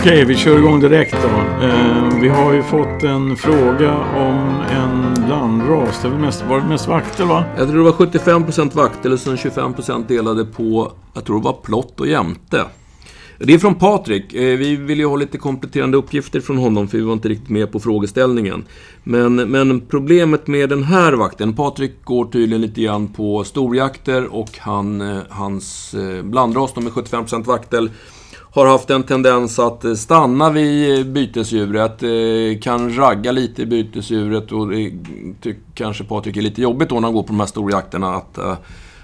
Okej, vi kör igång direkt då. Eh, vi har ju fått en fråga om en blandras. Det var mest, var det mest vakter va? Jag tror det var 75% vaktel och sen 25% delade på, jag tror det var plott och jämte. Det är från Patrik. Eh, vi vill ju ha lite kompletterande uppgifter från honom för vi var inte riktigt med på frågeställningen. Men, men problemet med den här vakten, Patrik går tydligen lite grann på storjakter och han, eh, hans eh, blandras, de är 75% vaktel, har haft en tendens att eh, stanna vid eh, bytesdjuret, eh, kan ragga lite i bytesdjuret och det kanske Patrik är lite jobbigt då när han går på de här storjakterna att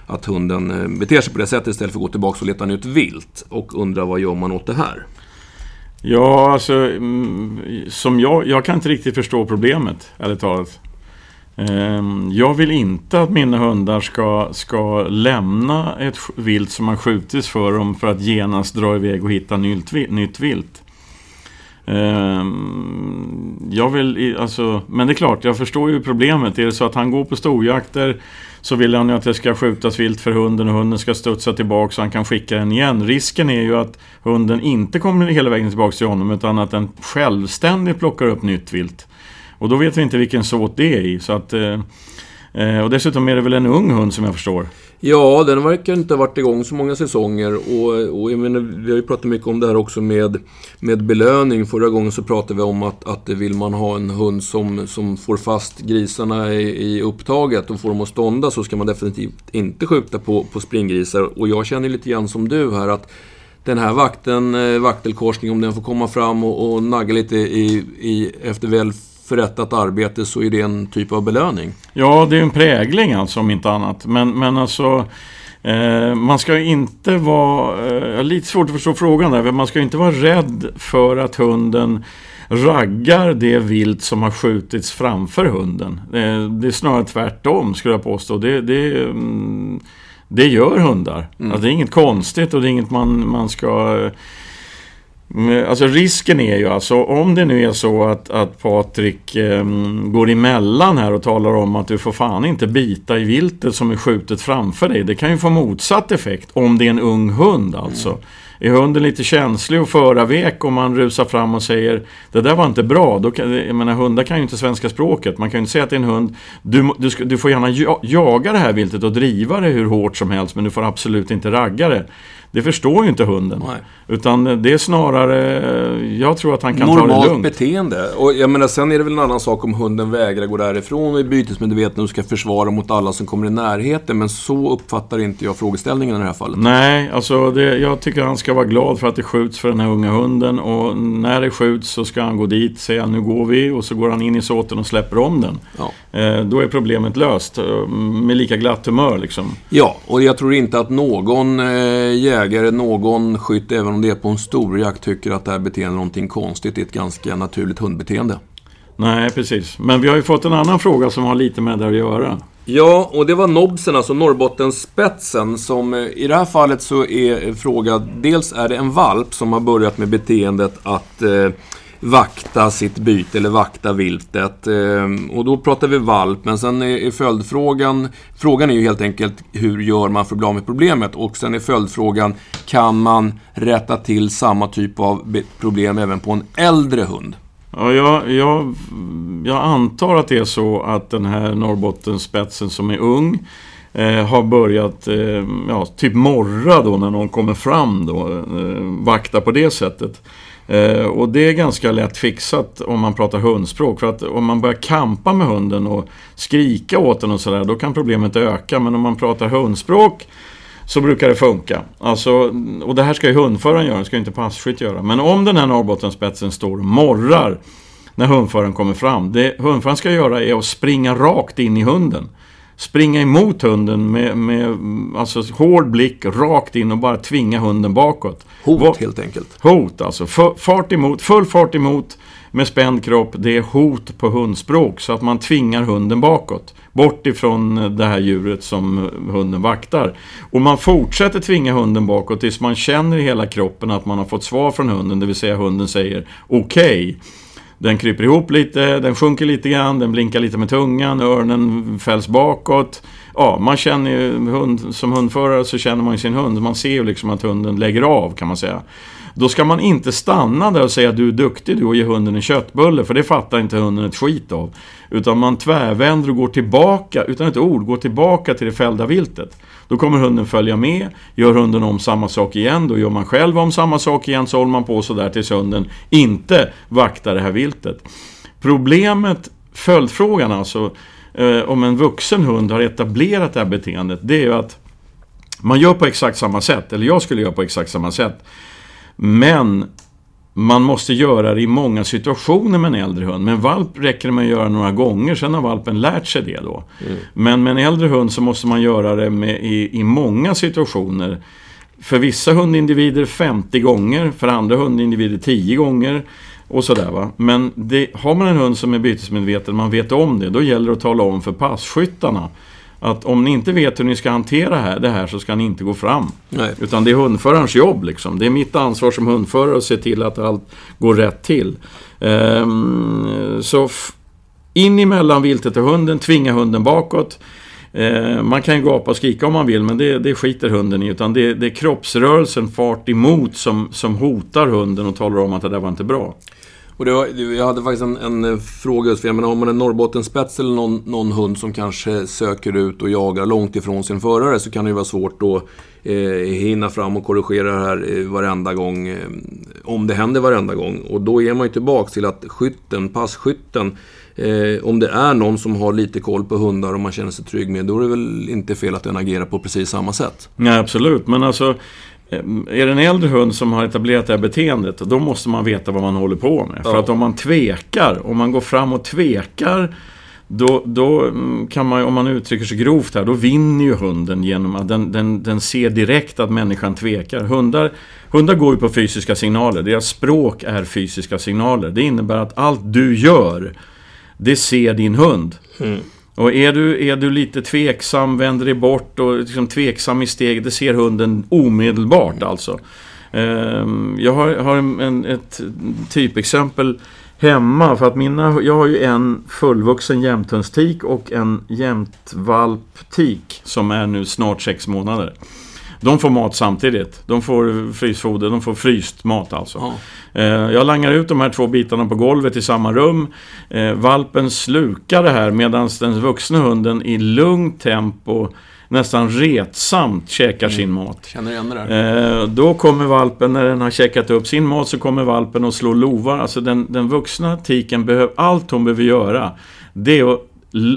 att hunden beter sig på det sättet istället för att gå tillbaka och leta nytt vilt. Och undrar vad gör man åt det här? Ja, alltså mm, som jag, jag kan inte riktigt förstå problemet, ärligt talat. Ehm, jag vill inte att mina hundar ska, ska lämna ett vilt som har skjutits för dem för att genast dra iväg och hitta nytt, nytt vilt. Ehm, jag vill, alltså, men det är klart, jag förstår ju problemet. Är det så att han går på storjakter så vill han ju att det ska skjutas vilt för hunden och hunden ska studsa tillbaka så han kan skicka den igen. Risken är ju att hunden inte kommer hela vägen tillbaka till honom utan att den självständigt plockar upp nytt vilt. Och då vet vi inte vilken såt det är i. Så att, eh, eh, och dessutom är det väl en ung hund som jag förstår. Ja, den verkar inte ha varit igång så många säsonger. Och, och jag menar, vi har ju pratat mycket om det här också med, med belöning. Förra gången så pratade vi om att, att vill man ha en hund som, som får fast grisarna i, i upptaget och får dem att stånda så ska man definitivt inte skjuta på, på springgrisar. Och jag känner lite grann som du här att den här vakten, eh, vaktelkorsningen, om den får komma fram och, och nagga lite i, i, efter väl förrättat arbete så är det en typ av belöning. Ja, det är en prägling alltså om inte annat. Men, men alltså eh, man ska inte vara, eh, lite svårt att förstå frågan där, man ska inte vara rädd för att hunden raggar det vilt som har skjutits framför hunden. Eh, det är snarare tvärtom skulle jag påstå. Det, det, mm, det gör hundar. Mm. Alltså, det är inget konstigt och det är inget man, man ska Alltså risken är ju alltså om det nu är så att, att Patrik eh, går emellan här och talar om att du får fan inte bita i viltet som är skjutet framför dig. Det kan ju få motsatt effekt om det är en ung hund alltså. Mm. Är hunden lite känslig och förarvek om man rusar fram och säger Det där var inte bra. Då kan, jag menar, hundar kan ju inte svenska språket. Man kan ju inte säga att det är en hund Du, du, ska, du får gärna jaga det här viltet och driva det hur hårt som helst men du får absolut inte ragga det. Det förstår ju inte hunden. Nej. Utan det är snarare, jag tror att han kan Normalt ta det lugnt. beteende. Och jag menar, sen är det väl en annan sak om hunden vägrar gå därifrån och är bytesmedveten och ska försvara mot alla som kommer i närheten. Men så uppfattar inte jag frågeställningen i det här fallet. Nej, alltså det, jag tycker han ska vara glad för att det skjuts för den här unga hunden. Och när det skjuts så ska han gå dit, säga nu går vi och så går han in i såten och släpper om den. Ja. Eh, då är problemet löst. Eh, med lika glatt humör liksom. Ja, och jag tror inte att någon eh, jägare, någon skytt, även om det är på en storjakt, tycker att det här beteendet är någonting konstigt. Det är ett ganska naturligt hundbeteende. Nej, precis. Men vi har ju fått en annan fråga som har lite med det att göra. Ja, och det var Nobsen, alltså Norrbottenspetsen, som eh, i det här fallet så är frågan, dels är det en valp som har börjat med beteendet att eh, vakta sitt byte eller vakta viltet. Ehm, och då pratar vi valp, men sen är följdfrågan... Frågan är ju helt enkelt hur gör man för att bli av med problemet? Och sen är följdfrågan, kan man rätta till samma typ av problem även på en äldre hund? Ja, jag, jag, jag antar att det är så att den här Norrbottenspetsen som är ung eh, har börjat eh, ja, typ morra då när någon kommer fram då, eh, vakta på det sättet. Eh, och det är ganska lätt fixat om man pratar hundspråk. För att om man börjar kampa med hunden och skrika åt den och sådär, då kan problemet öka. Men om man pratar hundspråk så brukar det funka. Alltså, och det här ska ju hundföraren göra, det ska inte passkytt göra. Men om den här Norrbottenspetsen står och morrar när hundföraren kommer fram. Det hundföraren ska göra är att springa rakt in i hunden springa emot hunden med, med alltså, hård blick, rakt in och bara tvinga hunden bakåt. Hot Va helt enkelt. Hot alltså. fart emot, full fart emot med spänd kropp. Det är hot på hundspråk så att man tvingar hunden bakåt. Bort ifrån det här djuret som hunden vaktar. Och man fortsätter tvinga hunden bakåt tills man känner i hela kroppen att man har fått svar från hunden. Det vill säga hunden säger okej. Okay. Den kryper ihop lite, den sjunker lite grann, den blinkar lite med tungan, öronen fälls bakåt. Ja, man känner ju, hund, som hundförare så känner man ju sin hund. Man ser ju liksom att hunden lägger av kan man säga. Då ska man inte stanna där och säga du är duktig du och ge hunden en köttbulle, för det fattar inte hunden ett skit av. Utan man tvärvänder och går tillbaka, utan ett ord, går tillbaka till det fällda viltet. Då kommer hunden följa med, gör hunden om samma sak igen, då gör man själv om samma sak igen, så håller man på sådär tills hunden inte vaktar det här viltet. Problemet, följdfrågan alltså, eh, om en vuxen hund har etablerat det här beteendet, det är ju att man gör på exakt samma sätt, eller jag skulle göra på exakt samma sätt. Men man måste göra det i många situationer med en äldre hund. Med en valp räcker det med att göra några gånger, sen har valpen lärt sig det då. Mm. Men med en äldre hund så måste man göra det med, i, i många situationer. För vissa hundindivider 50 gånger, för andra hundindivider 10 gånger. Och sådär va. Men det, har man en hund som är bytesmedveten, man vet om det, då gäller det att tala om för passkyttarna att om ni inte vet hur ni ska hantera det här så ska ni inte gå fram. Nej. Utan det är hundförarens jobb. Liksom. Det är mitt ansvar som hundförare att se till att allt går rätt till. Ehm, så in emellan viltet och hunden, tvinga hunden bakåt. Ehm, man kan ju gapa och skrika om man vill, men det, det skiter hunden i. Utan det, det är kroppsrörelsen, fart emot, som, som hotar hunden och talar om att det där var inte bra. Och det var, jag hade faktiskt en, en eh, fråga just för, jag menar, har man en Norrbottenspets eller någon, någon hund som kanske söker ut och jagar långt ifrån sin förare så kan det ju vara svårt att eh, hinna fram och korrigera det här eh, varenda gång. Eh, om det händer varenda gång. Och då är man ju tillbaka till att skytten, passkytten, eh, om det är någon som har lite koll på hundar och man känner sig trygg med, då är det väl inte fel att den agerar på precis samma sätt? Nej, absolut. Men alltså är det en äldre hund som har etablerat det här beteendet, då måste man veta vad man håller på med. Ja. För att om man tvekar, om man går fram och tvekar, då, då mm, kan man, om man uttrycker sig grovt här, då vinner ju hunden genom att den, den, den ser direkt att människan tvekar. Hundar, hundar går ju på fysiska signaler, deras språk är fysiska signaler. Det innebär att allt du gör, det ser din hund. Mm. Och är du, är du lite tveksam, vänder dig bort och liksom tveksam i steget, det ser hunden omedelbart alltså. Ehm, jag har, har en, ett typexempel hemma för att mina, jag har ju en fullvuxen jämthundstik och en jämtvalptik som är nu snart sex månader. De får mat samtidigt. De får frysfoder, de får fryst mat alltså. Ja. Eh, jag langar ut de här två bitarna på golvet i samma rum. Eh, valpen slukar det här medan den vuxna hunden i lugnt tempo nästan retsamt käkar mm. sin mat. Känner igen det där. Eh, då kommer valpen, när den har käkat upp sin mat, så kommer valpen och slår lovar. Alltså den, den vuxna tiken behöver, allt hon behöver göra, det är att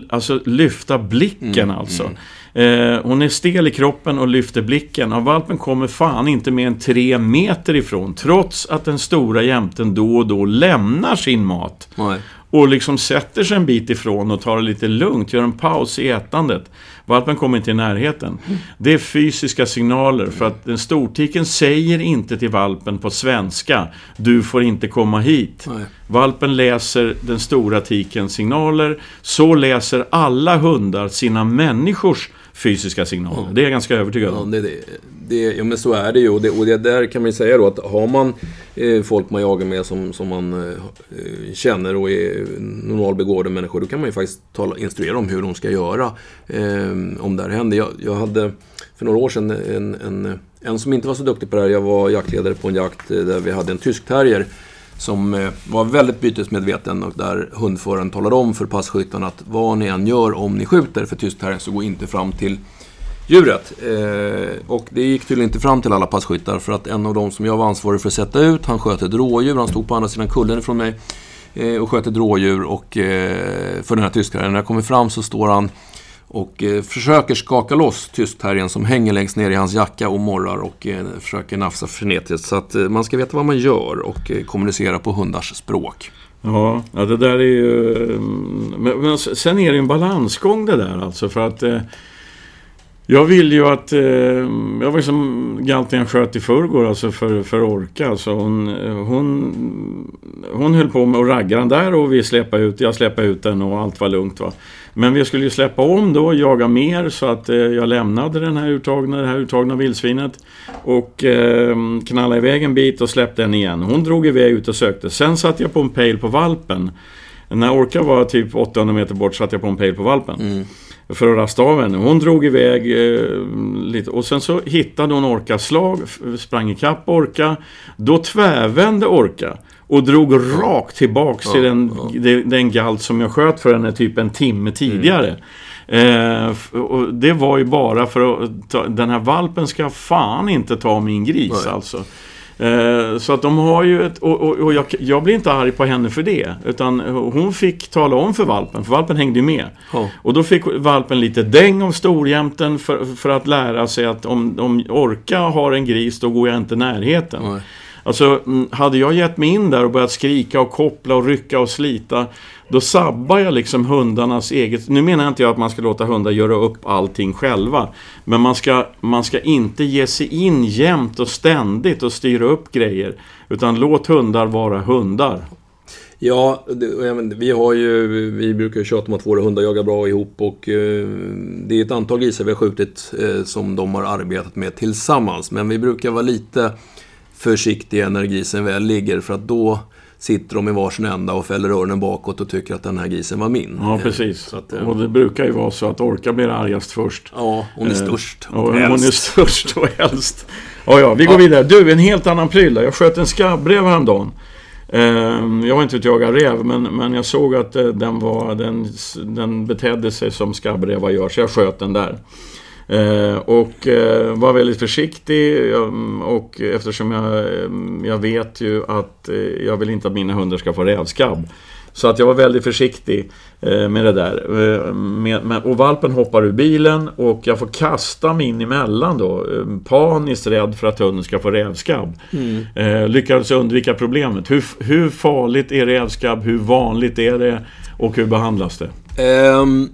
alltså, lyfta blicken mm, alltså. Mm. Eh, hon är stel i kroppen och lyfter blicken. Och valpen kommer fan inte mer än tre meter ifrån. Trots att den stora jämten då och då lämnar sin mat. Nej. Och liksom sätter sig en bit ifrån och tar det lite lugnt. Gör en paus i ätandet. Valpen kommer inte i närheten. Det är fysiska signaler för att den stortiken säger inte till valpen på svenska Du får inte komma hit. Nej. Valpen läser den stora tikens signaler. Så läser alla hundar sina människors fysiska signaler. Ja. Det är jag ganska övertygad om. Ja, det, det, ja, men så är det ju. Och det, och det där kan man ju säga då att har man eh, folk man jagar med som, som man eh, känner och är normalbegåvade människor, då kan man ju faktiskt tala, instruera dem hur de ska göra eh, om det här händer. Jag, jag hade för några år sedan en, en, en som inte var så duktig på det här. Jag var jaktledare på en jakt eh, där vi hade en tysk terrier som eh, var väldigt bytesmedveten och där hundföraren talade om för passkyttarna att vad ni än gör om ni skjuter för tystherren så gå inte fram till djuret. Eh, och det gick tydligen inte fram till alla passkyttar för att en av de som jag var ansvarig för att sätta ut, han sköt ett rådjur, han stod på andra sidan kullen ifrån mig eh, och sköt ett rådjur och eh, för den här tyskaren. När jag kommer fram så står han och eh, försöker skaka loss tystterriern som hänger längst ner i hans jacka och morrar och eh, försöker nafsa frenetiskt. Så att eh, man ska veta vad man gör och eh, kommunicera på hundars språk. Ja, ja det där är ju... Mm, men, men sen är det ju en balansgång det där alltså för att eh, jag vill ju att... Eh, jag var som Galtian sköt i förrgår alltså för, för Orka. Alltså hon, eh, hon, hon höll på med att ragga den där och vi släppade ut, jag släppade ut den och allt var lugnt. Va? Men vi skulle ju släppa om då, jaga mer så att eh, jag lämnade den här uttagna, det här uttagna vildsvinet. Och eh, knallade iväg en bit och släppte den igen. Hon drog iväg ut och sökte. Sen satte jag på en pejl på valpen. När Orka var typ 800 meter bort satte jag på en pejl på valpen. Mm för att rasta av henne. Hon drog iväg eh, lite och sen så hittade hon Orkas slag, sprang ikapp Orka. Då tvärvände Orka och drog rakt tillbaks Ja, till den, ja. den, den galt som jag sköt för henne typ en timme tidigare. Eh, f- och det var ju bara för att ta, den här valpen ska fan inte ta min gris Nej. alltså. Eh, så att de har ju ett, och, och, och jag, jag blir inte arg på henne för det. Utan hon fick tala om för valpen, för valpen hängde ju med. Ja. Och då fick valpen lite däng av storjämten för, för att lära sig att om, om Orka har en gris, då går jag inte närheten. Nej. Alltså, mm, hade jag gett mig in där och börjat skrika och koppla och rycka och slita Då sabbar jag liksom hundarnas eget... Nu menar jag inte att man ska låta hundar göra upp allting själva Men man ska, man ska inte ge sig in jämt och ständigt och styra upp grejer Utan låt hundar vara hundar Ja, det, vi har ju, vi brukar ju tjata om att våra hundar jagar bra ihop och eh, det är ett antal grisar vi har skjutit eh, som de har arbetat med tillsammans. Men vi brukar vara lite försiktiga när grisen väl ligger för att då sitter de i varsin ända och fäller öronen bakåt och tycker att den här grisen var min. Ja Eh, precis att, eh, Och det brukar ju vara så att Orka blir argast först ja, hon är Eh, störst. Och och hon är störst och äldst. Ja, ja, vi går Ja. vidare. Du, en helt annan pryl. Jag sköt en skabbrev häromdagen. Ehm, Jag var inte ute och jagade räv, men, men jag såg att den, var, den, den betedde sig som skabbrevar gör, så jag sköt den där. Eh, och eh, var väldigt försiktig och eftersom jag, eh, jag vet ju att jag vill inte att mina hundar ska få rävskabb. Så att jag var väldigt försiktig med det där. Och valpen hoppar ur bilen och jag får kasta mig in emellan då. Paniskt rädd för att hunden ska få rävskabb. Mm. Lyckades undvika problemet. Hur, hur farligt är rävskabb? Hur vanligt är det? Och hur behandlas det? Ehm,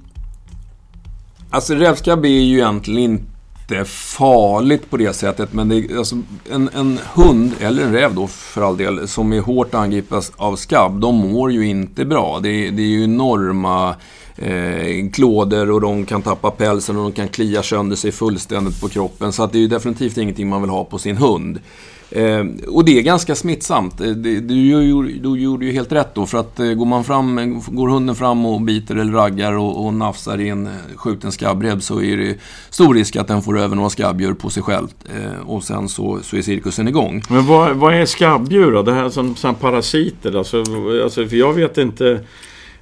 alltså rävskabb är ju egentligen inte farligt på det sättet. Men det är, alltså, en, en hund, eller en räv då för all del, som är hårt angripas av skabb, de mår ju inte bra. Det, är- det är ju enorma eh, klådor och de kan tappa pälsen och de kan klia sönder sig fullständigt på kroppen. Så att det är ju definitivt ingenting man vill ha på sin hund. Eh, och det är ganska smittsamt. Eh, du, gjorde- du gjorde ju helt rätt då, för att eh, går, man fram, går hunden fram och biter eller raggar och, och nafsar i en eh, skjuten skabbrev så är det stor risk att den får över några skabbdjur på sig själv. Eh, och sen så, så är cirkusen igång. Men vad, vad är skabbdjur då? Det här som, som parasiter? Alltså, alltså, för jag vet inte...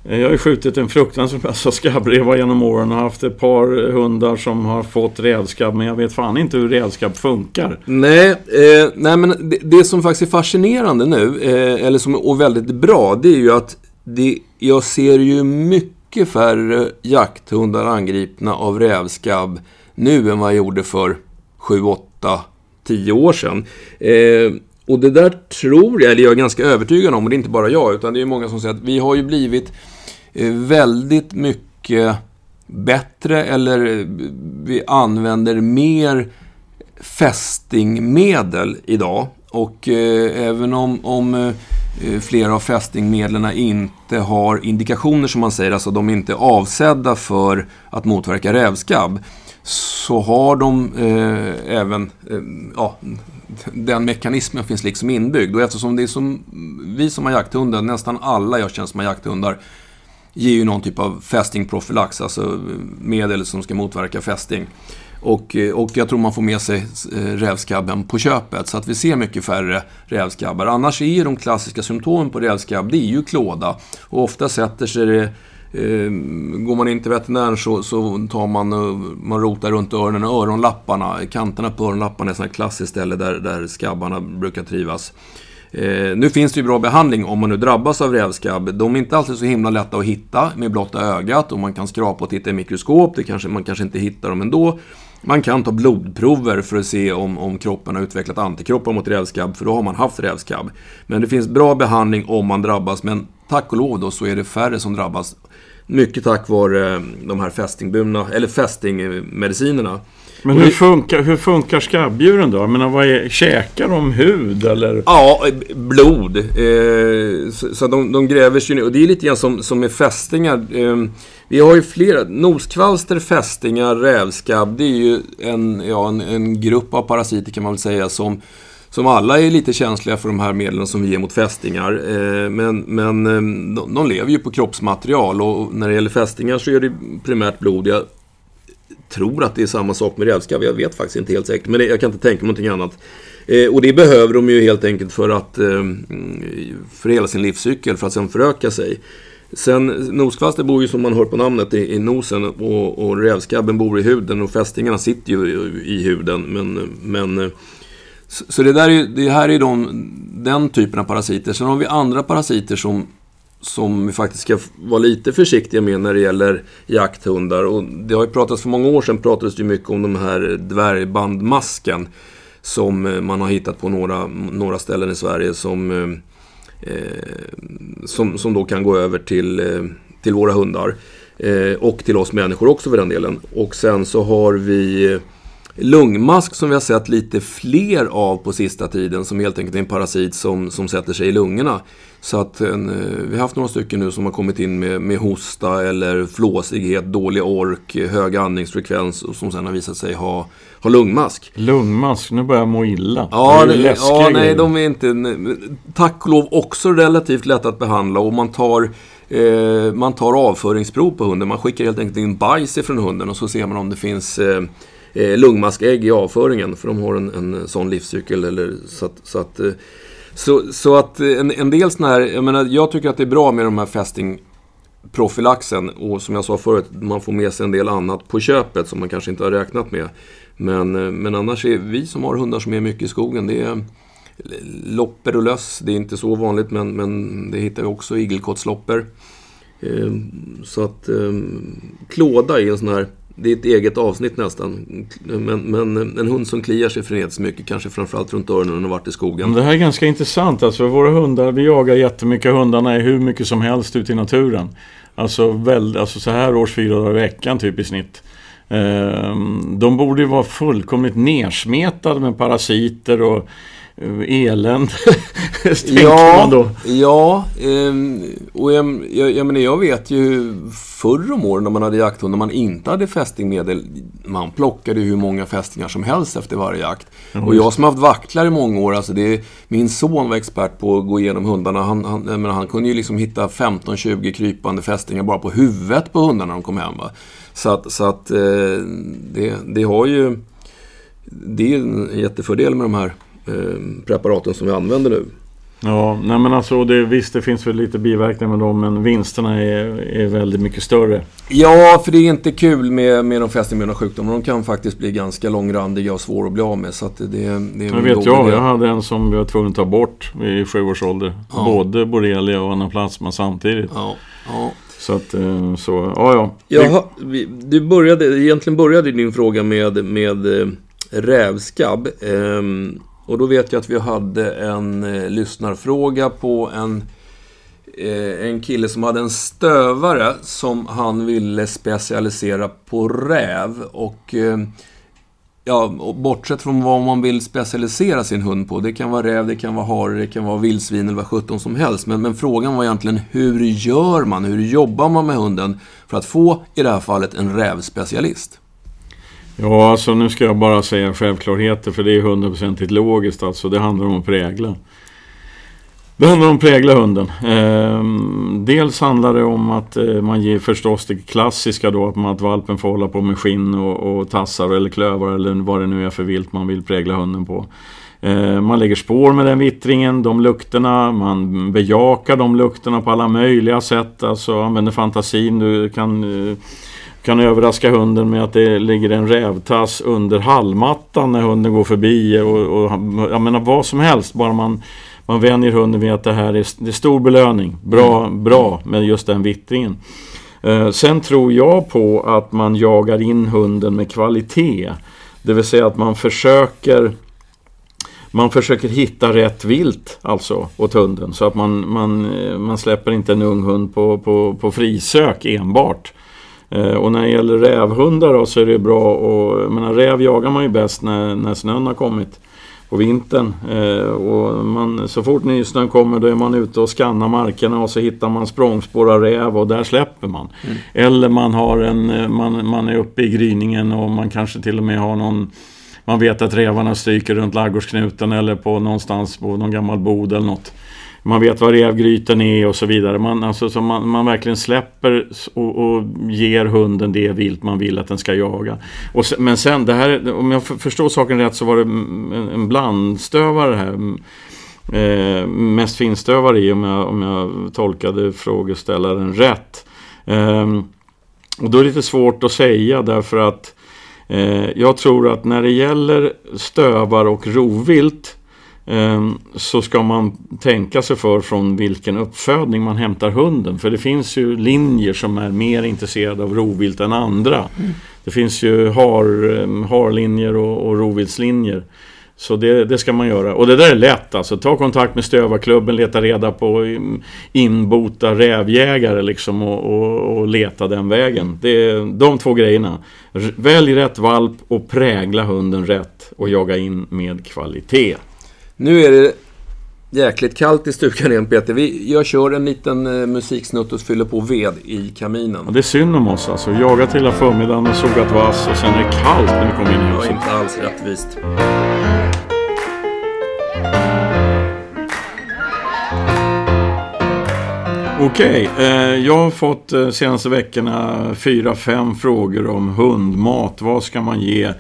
Eh, jag har ju skjutit en fruktansvärd massa skabbrevar genom åren och haft ett par hundar som har fått rävskabb. Men jag vet fan inte hur rävskabb funkar. Nej, eh, nej men det, det som faktiskt är fascinerande nu, eh, eller som är väldigt bra, det är ju att det, jag ser ju mycket färre jakthundar angripna av rävskabb nu än vad jag gjorde för 7, 8, 10 år sedan. Eh, och det där tror jag, eller jag är ganska övertygad om, och det är inte bara jag, utan det är många som säger att vi har ju blivit Eh, väldigt mycket bättre, eller vi använder mer fästingmedel idag. Och eh, även om, om eh, flera av fästingmedlen inte har indikationer som man säger, alltså de är inte avsedda för att motverka rävskabb, så har de eh, även, eh, ja, den mekanismen finns liksom inbyggd. Och eftersom det är som, vi som har jakthundar, nästan alla jag känner som har jakthundar, ger ju någon typ av fästingprofylax, alltså eh, medel som ska motverka fästing. Och, eh, och jag tror man får med sig eh, rävskabben på köpet, så att vi ser mycket färre rävskabbar. Annars är ju de klassiska symptomen på rävskabb, det är ju klåda. Och ofta sätter sig det Eh, går man in till veterinären så, så tar man, man rotar runt öronen och öronlapparna. Kanterna på öronlapparna är ett sånt klassiskt ställe där, där skabbarna brukar trivas. Eh, nu finns det ju bra behandling om man nu drabbas av rävskabb. De är inte alltid så himla lätta att hitta med blotta ögat och man kan skrapa och titta i mikroskop. Det kanske, man kanske inte hittar dem ändå. Man kan ta blodprover för att se om, om kroppen har utvecklat antikroppar mot rävskabb, för då har man haft rävskabb. Men det finns bra behandling om man drabbas, men tack och lov då så är det färre som drabbas. Mycket tack vare eh, de här fästingburna, eller fästingmedicinerna. Men hur funkar, hur funkar skabbdjuren då? Jag menar, vad är, käkar de hud eller? Ja, eh, blod. Eh, så så de, de gräver sig ner. Och det är lite grann som, som med fästingar. Eh, vi har ju flera. Noskvalster, fästingar, rävskabb. Det är ju en, ja, en, en grupp av parasiter kan man väl säga som som alla är lite känsliga för de här medlen som vi ger mot fästingar. Eh, men men eh, de, de lever ju på kroppsmaterial och när det gäller fästingar så är det primärt blod. Jag tror att det är samma sak med rävskabb. Jag vet faktiskt inte helt säkert, men jag kan inte tänka mig någonting annat. Eh, och det behöver de ju helt enkelt för att eh, för hela sin livscykel, för att sen föröka sig. Sen, noskvaster bor ju som man hör på namnet i, i nosen och, och rävskabben bor i huden och fästingarna sitter ju i, i huden. Men, men, eh, så, så det, där är, det här är de, den typen av parasiter. Sen har vi andra parasiter som, som vi faktiskt ska vara lite försiktiga med när det gäller jakthundar. Och det har ju pratats för många år sedan pratades det mycket om de här dvärgbandmasken som eh, man har hittat på några, några ställen i Sverige som eh, eh, som, som då kan gå över till, eh, till våra hundar. Eh, och till oss människor också för den delen. Och sen så har vi eh, lungmask som vi har sett lite fler av på sista tiden. Som helt enkelt är en parasit som, som sätter sig i lungorna. Så att en, vi har haft några stycken nu som har kommit in med, med hosta eller flåsighet, dålig ork, hög andningsfrekvens och som sen har visat sig ha, ha lungmask. Lungmask, nu börjar jag må illa. Ja, det är ja nej, de är inte... Tack och lov också relativt lätt att behandla och man tar eh, man tar avföringsprov på hunden. Man skickar helt enkelt in bajs ifrån hunden och så ser man om det finns eh, eh lungmaskägg i avföringen. För de har en, en sån livscykel. Eller, så att, så att, eh, så, så att eh, en, en del sådana här, jag menar, jag tycker att det är bra med de här fästingprofylaxen. Och som jag sa förut, man får med sig en del annat på köpet som man kanske inte har räknat med. Men, eh, men annars är vi som har hundar som är mycket i skogen, det är lopper och löss. Det är inte så vanligt men, men det hittar vi också, igelkottslopper. Ehm, så att ehm, klåda är en sån här, det är ett eget avsnitt nästan. Men, men en hund som kliar sig frenetiskt mycket, kanske framförallt runt öronen och varit i skogen. Det här är ganska intressant. Alltså våra hundar, vi jagar jättemycket. Hundarna är hur mycket som helst ute i naturen. Alltså, väl, alltså så här års fyra dagar i veckan typ i snitt. Eh, de borde ju vara fullkomligt nersmetade med parasiter och eh, elände. ja, man då. Ja, ehm, och jag, jag, jag, menar, jag vet ju förr om åren när man hade jakthund, när man inte hade fästingmedel, man plockade hur många fästingar som helst efter varje jakt. Mm. Och jag som har haft vaktlar i många år, alltså det, min son var expert på att gå igenom hundarna. Han, han, menar, han kunde ju liksom hitta 15-20 krypande fästingar bara på huvudet på hundarna när de kom hem. Va? Så att, så att eh, det, det har ju... Det är en jättefördel med de här eh, preparaten som vi använder nu. Ja, nej men alltså det, visst det finns väl lite biverkningar med dem men vinsterna är, är väldigt mycket större. Ja, för det är inte kul med, med de fästingburna sjukdomarna. De kan faktiskt bli ganska långrandiga och svåra att bli av med. Så det, det är jag vet jag, jag hade en som vi var tvungna att ta bort i sju års ålder. Ja. Både borrelia och anaplasma samtidigt. Ja, ja. Så att, eh, så, ja ja. Jaha, du började, egentligen började din fråga med, med eh, rävskabb. Ehm, och då vet jag att vi hade en eh, lyssnarfråga på en, eh, en kille som hade en stövare som han ville specialisera på räv. Och eh, ja, bortsett från vad man vill specialisera sin hund på. Det kan vara räv, det kan vara hare, det kan vara vildsvin eller vad sjutton som helst. Men, men frågan var egentligen hur gör man? Hur jobbar man med hunden för att få, i det här fallet, en rävspecialist? Ja, alltså nu ska jag bara säga självklarheter för det är hundraprocentigt logiskt alltså. Det handlar om att prägla. Det handlar om att prägla hunden. Eh, dels handlar det om att eh, man ger förstås det klassiska då att, man, att valpen får hålla på med skinn och, och tassar eller klövar eller vad det nu är för vilt man vill prägla hunden på. Eh, man lägger spår med den vittringen, de lukterna, man bejakar de lukterna på alla möjliga sätt. Alltså använder fantasin, du kan eh, kan överraska hunden med att det ligger en rävtass under hallmattan när hunden går förbi. Och, och, jag menar vad som helst, bara man, man vänjer hunden vid att det här är, det är stor belöning. Bra, bra med just den vittringen. Eh, sen tror jag på att man jagar in hunden med kvalitet. Det vill säga att man försöker man försöker hitta rätt vilt alltså åt hunden så att man, man, eh, man släpper inte en ung hund på, på, på frisök enbart. Eh, och när det gäller rävhundar då, så är det bra och menar, räv jagar man ju bäst när, när snön har kommit på vintern. Eh, och man, så fort nysnön kommer då är man ute och skannar markerna och så hittar man språngspår av räv och där släpper man. Mm. Eller man, har en, eh, man, man är uppe i gryningen och man kanske till och med har någon man vet att rävarna stryker runt laggårdsknuten eller på någonstans på någon gammal bod eller något man vet vad rävgryten är och så vidare. Man, alltså, så man, man verkligen släpper och, och, ger hunden det vilt man vill att den ska jaga. Och, men sen, det här, om jag förstår saken rätt så var det en, blandstövare här. Eh, mest finstövare i om jag, om jag tolkade frågeställaren rätt. Eh, och då är det lite svårt att säga därför att eh, jag tror att när det gäller stövar och rovvilt Ehm, så ska man tänka sig för från vilken uppfödning man hämtar hunden. För det finns ju linjer som är mer intresserade av rovvilt än andra. Mm. Det finns ju har, ehm, harlinjer och, och rovviltslinjer. Så det, det, ska man göra. Och det där är lätt alltså. Ta kontakt med Stövarklubben, leta reda på ehm, inbota rävjägare liksom och, och, och leta den vägen. Det är de två grejerna. Välj rätt valp och prägla hunden rätt och jaga in med kvalitet. Nu är det jäkligt kallt i stugan igen Peter. Vi, jag kör en liten eh, musiksnutt och fyller på ved i kaminen. Ja, det är synd om oss alltså. Jagat hela förmiddagen och sågat vass och sen är det kallt när vi kommer in i huset. Ja, inte alls rättvist. Okej, okay, eh, jag har fått eh, senaste veckorna fyra, fem frågor om hundmat. Vad ska man ge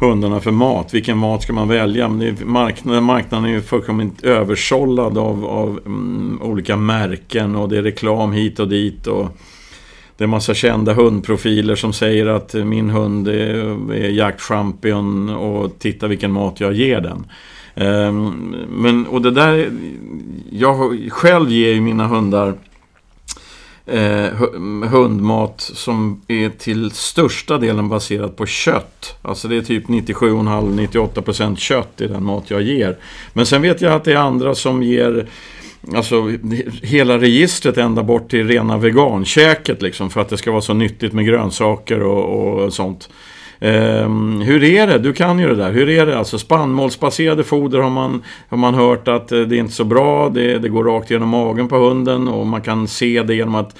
hundarna för mat. Vilken mat ska man välja? Marknaden, marknaden är ju fullkomligt översållad av, av mm, olika märken och det är reklam hit och dit. Och det är massa kända hundprofiler som säger att min hund är, är jaktchampion och titta vilken mat jag ger den. Ehm, men, och det där, jag själv ger ju mina hundar eh, hundmat som är till största delen baserat på kött. Alltså det är typ 97,5-98% kött i den mat jag ger. Men sen vet jag att det är andra som ger Alltså hela registret ända bort till rena vegankäket liksom för att det ska vara så nyttigt med grönsaker och, och sånt. Um, hur är det? Du kan ju det där. Hur är det? Alltså spannmålsbaserade foder har man, har man hört att eh, det är inte så bra. Det, det går rakt genom magen på hunden och man kan se det genom att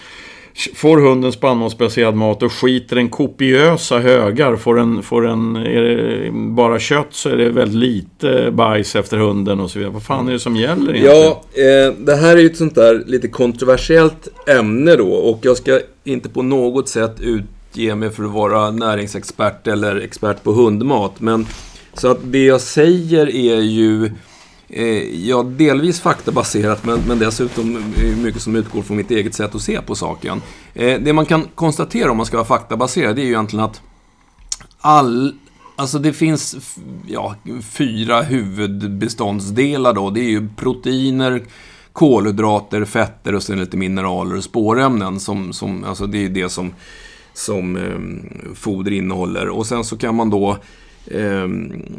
Får hunden spannmålsbaserad mat och skiter den kopiösa högar. Får den, får den är det bara kött så är det väldigt lite bajs efter hunden och så vidare. Vad fan är det som gäller egentligen? Ja, eh, det här är ju ett sånt där lite kontroversiellt ämne då. Och jag ska inte på något sätt ut ge mig för att vara näringsexpert eller expert på hundmat. Men, så att det jag säger är ju eh, ja, delvis faktabaserat men, men dessutom mycket som utgår från mitt eget sätt att se på saken. Eh, det man kan konstatera om man ska vara faktabaserad det är ju egentligen att all, Alltså det finns ja, fyra huvudbeståndsdelar då. Det är ju proteiner, kolhydrater, fetter och sen lite mineraler och spårämnen. Som, som, alltså det är det som som eh, foder innehåller. Och sen så kan man då eh,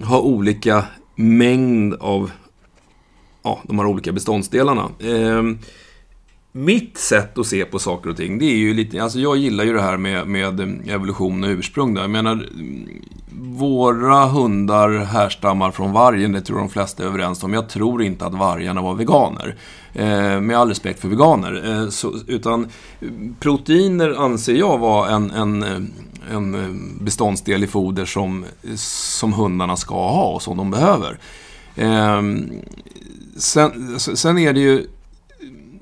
ha olika mängd av ja, de här olika beståndsdelarna. Eh, mitt sätt att se på saker och ting, det är ju lite... Alltså jag gillar ju det här med, med eh, evolution och ursprung. Där. Jag menar, mm, våra hundar härstammar från vargen, det tror de flesta är överens om. Jag tror inte att vargarna var veganer. Eh, med all respekt för veganer. Eh, så, utan eh, proteiner anser jag vara en, en, eh, en beståndsdel i foder som, som hundarna ska ha och som de behöver. Eh, sen, sen är det ju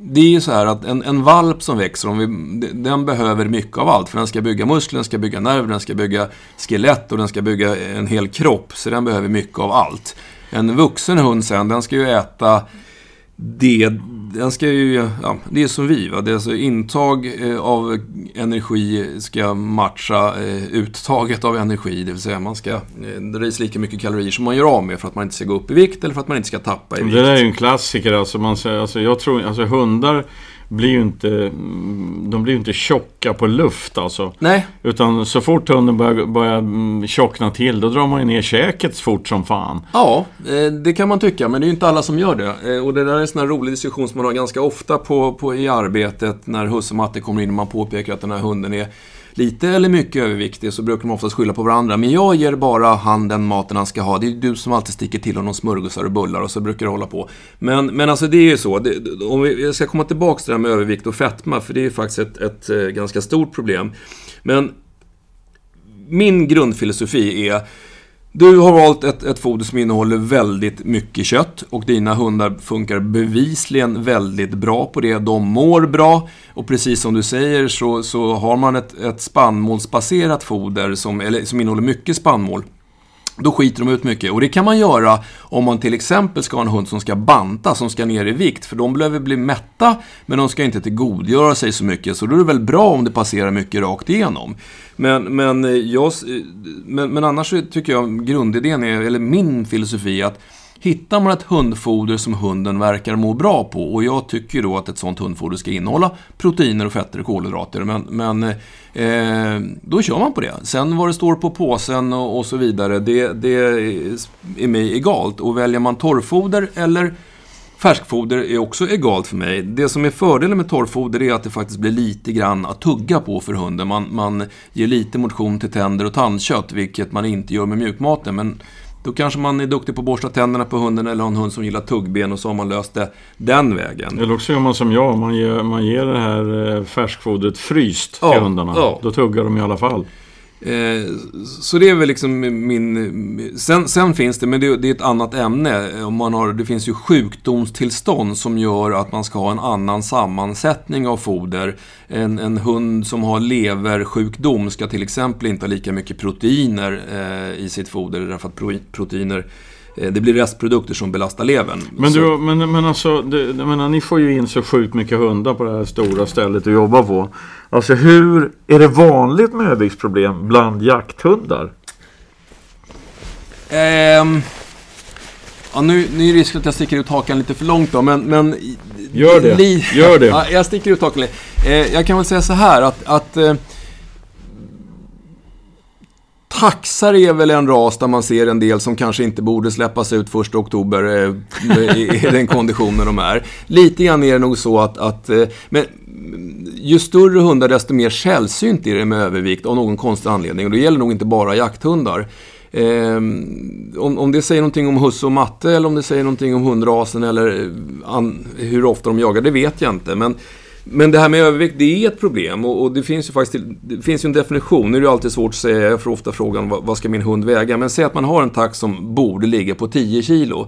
det är ju så här att en, en valp som växer, om vi, den behöver mycket av allt. För den ska bygga muskler, den ska bygga nerver, den ska bygga skelett och den ska bygga en hel kropp. Så den behöver mycket av allt. En vuxen hund sen, den ska ju äta det, den ska ju, ja, det är som vi. Va? Det är alltså intag eh, av energi ska matcha eh, uttaget av energi. Det vill säga man ska eh, dra i lika mycket kalorier som man gör av med för att man inte ska gå upp i vikt eller för att man inte ska tappa i vikt. Det där är ju en klassiker. Alltså, man, alltså, jag tror, alltså hundar blir ju inte, de blir ju inte tjocka på luft alltså. Nej. Utan så fort hunden börjar, börjar mm, tjockna till, då drar man ju ner käket fort som fan. Ja, eh, det kan man tycka, men det är ju inte alla som gör det. Eh, och det där är en sån här rolig diskussion som man har ganska ofta på, på, i arbetet när husse Matte kommer in och man påpekar att den här hunden är lite eller mycket överviktig så brukar de oftast skylla på varandra. Men jag ger bara han den maten han ska ha. Det är du som alltid sticker till honom smörgåsar och bullar och så brukar det hålla på. Men, men alltså det är ju så. Det, om vi, jag ska komma tillbaka till det här med övervikt och fetma, för det är ju faktiskt ett, ett, ett ganska stort problem. Men min grundfilosofi är du har valt ett, ett foder som innehåller väldigt mycket kött och dina hundar funkar bevisligen väldigt bra på det. De mår bra och precis som du säger så, så har man ett, ett spannmålsbaserat foder som, eller, som innehåller mycket spannmål då skiter de ut mycket. Och det kan man göra om man till exempel ska ha en hund som ska banta, som ska ner i vikt. För de behöver bli mätta, men de ska inte tillgodogöra sig så mycket. Så då är det väl bra om det passerar mycket rakt igenom. Men, men, eh, jag, eh, men, men annars tycker jag grundidén är, eller min filosofi, att Hittar man ett hundfoder som hunden verkar må bra på och jag tycker då att ett sånt hundfoder ska innehålla proteiner och fetter och kolhydrater. Men, men eh, då kör man på det. Sen vad det står på påsen och, och så vidare, det, det är mig egalt. Och väljer man torrfoder eller Färskfoder är också egalt för mig. Det som är fördelen med torrfoder är att det faktiskt blir lite grann att tugga på för hunden. Man, man ger lite motion till tänder och tandkött, vilket man inte gör med mjukmaten. Men då kanske man är duktig på att borsta tänderna på hunden eller har en hund som gillar tuggben och så har man löst det den vägen. Eller också gör man som jag, man ger, man ger det här eh, färskfodret fryst till ja, hundarna. Ja. Då tuggar de i alla fall. Eh, så det är väl liksom min... Sen, sen finns det, men det, det, är ett annat ämne. Eh, om man har, det finns ju sjukdomstillstånd som gör att man ska ha en annan sammansättning av foder. En, en hund som har leversjukdom ska till exempel inte ha lika mycket proteiner eh, i sitt foder. Därför att proteiner det blir restprodukter som belastar levern. Men, du, men, men alltså, det, menar, ni får ju in så sjukt mycket hundar på det här stora stället du jobbar på. Alltså hur, är det vanligt med överviktsproblem bland jakthundar? Um, ja, nu, nu är det risk att jag sticker ut hakan lite för långt då, men... men Gör det, li, gör det. Ja, jag sticker ut hakan lite. Eh, jag kan väl säga så här att, att eh, Taxar är väl en ras där man ser en del som kanske inte borde släppas ut första oktober eh, i den konditionen de är. Lite grann är det nog så att, att eh, men ju större hundar desto mer sällsynt är det med övervikt av någon konstig anledning. Och det gäller nog inte bara jakthundar. Eh, om, om det säger någonting om husse och matte eller om det säger någonting om hundrasen eller eh, an, hur ofta de jagar, det vet jag inte. Men men det här med övervikt, det är ett problem och, och det finns ju faktiskt det finns ju en definition. Nu är det alltid svårt att säga, jag får ofta frågan vad, vad ska min hund väga? Men säg att man har en tax som borde ligga på 10 kilo.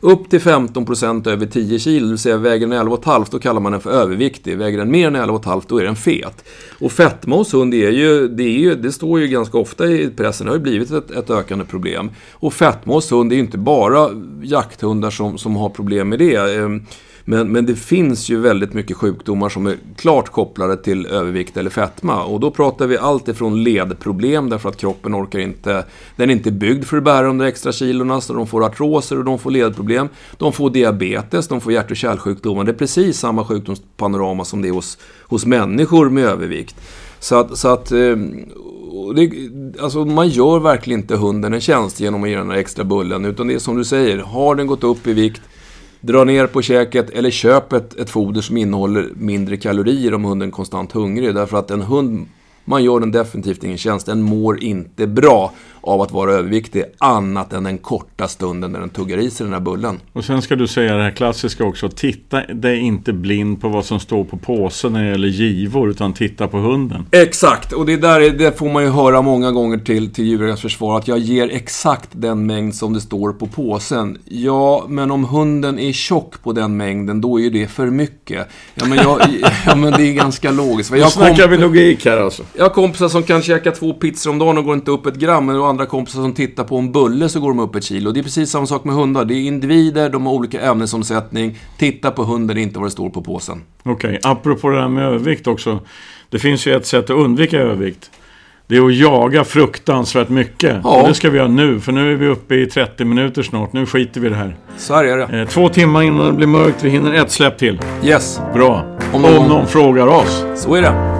Upp till 15% över 10 kilo, det vill säga väger den 11,5 då kallar man den för överviktig. Väger den mer än 11,5 då är den fet. Och fetma hos hund är ju, det, är ju, det står ju ganska ofta i pressen, det har ju blivit ett, ett ökande problem. Och fetma hos hund är ju inte bara jakthundar som, som har problem med det. Ehm, men, men det finns ju väldigt mycket sjukdomar som är klart kopplade till övervikt eller fetma. Och då pratar vi allt ifrån ledproblem därför att kroppen orkar inte... Den är inte byggd för att bära de där extra kilorna så de får artroser och de får ledproblem. De får diabetes, de får hjärt och kärlsjukdomar. Det är precis samma sjukdomspanorama som det är hos, hos människor med övervikt. Så att, så att ehm, det, alltså man gör verkligen inte hunden en tjänst genom att ge den här extra bullen. Utan det är som du säger, har den gått upp i vikt Dra ner på käket eller köp ett, ett foder som innehåller mindre kalorier om hunden är konstant hungrig. Därför att en hund man gör den definitivt ingen tjänst. Den mår inte bra av att vara överviktig annat än den korta stunden när den tuggar i sig den här bullen. Och sen ska du säga det här klassiska också. Titta dig inte blind på vad som står på påsen när det gäller givor utan titta på hunden. Exakt, och det där det får man ju höra många gånger till, till djurens försvar att jag ger exakt den mängd som det står på påsen. Ja, men om hunden är tjock på den mängden då är det för mycket. Ja, men, jag, ja, men det är ganska logiskt. Nu snackar vi logik här alltså. Jag har kompisar som kan käka två pizzor om dagen och går inte upp ett gram. Men andra kompisar som tittar på en bulle så går de upp ett kilo. Det är precis samma sak med hundar. Det är individer, de har olika ämnesomsättning. Titta på hunden, inte vad det står på påsen. Okej, okay. apropå det här med övervikt också. Det finns ju ett sätt att undvika övervikt. Det är att jaga fruktansvärt mycket. Ja. Och det ska vi göra nu, för nu är vi uppe i 30 minuter snart. Nu skiter vi i det här. Så här är det. Eh, två timmar innan det blir mörkt. Vi hinner ett släpp till. Yes. Bra. Om någon, Om någon frågar oss. Så är det.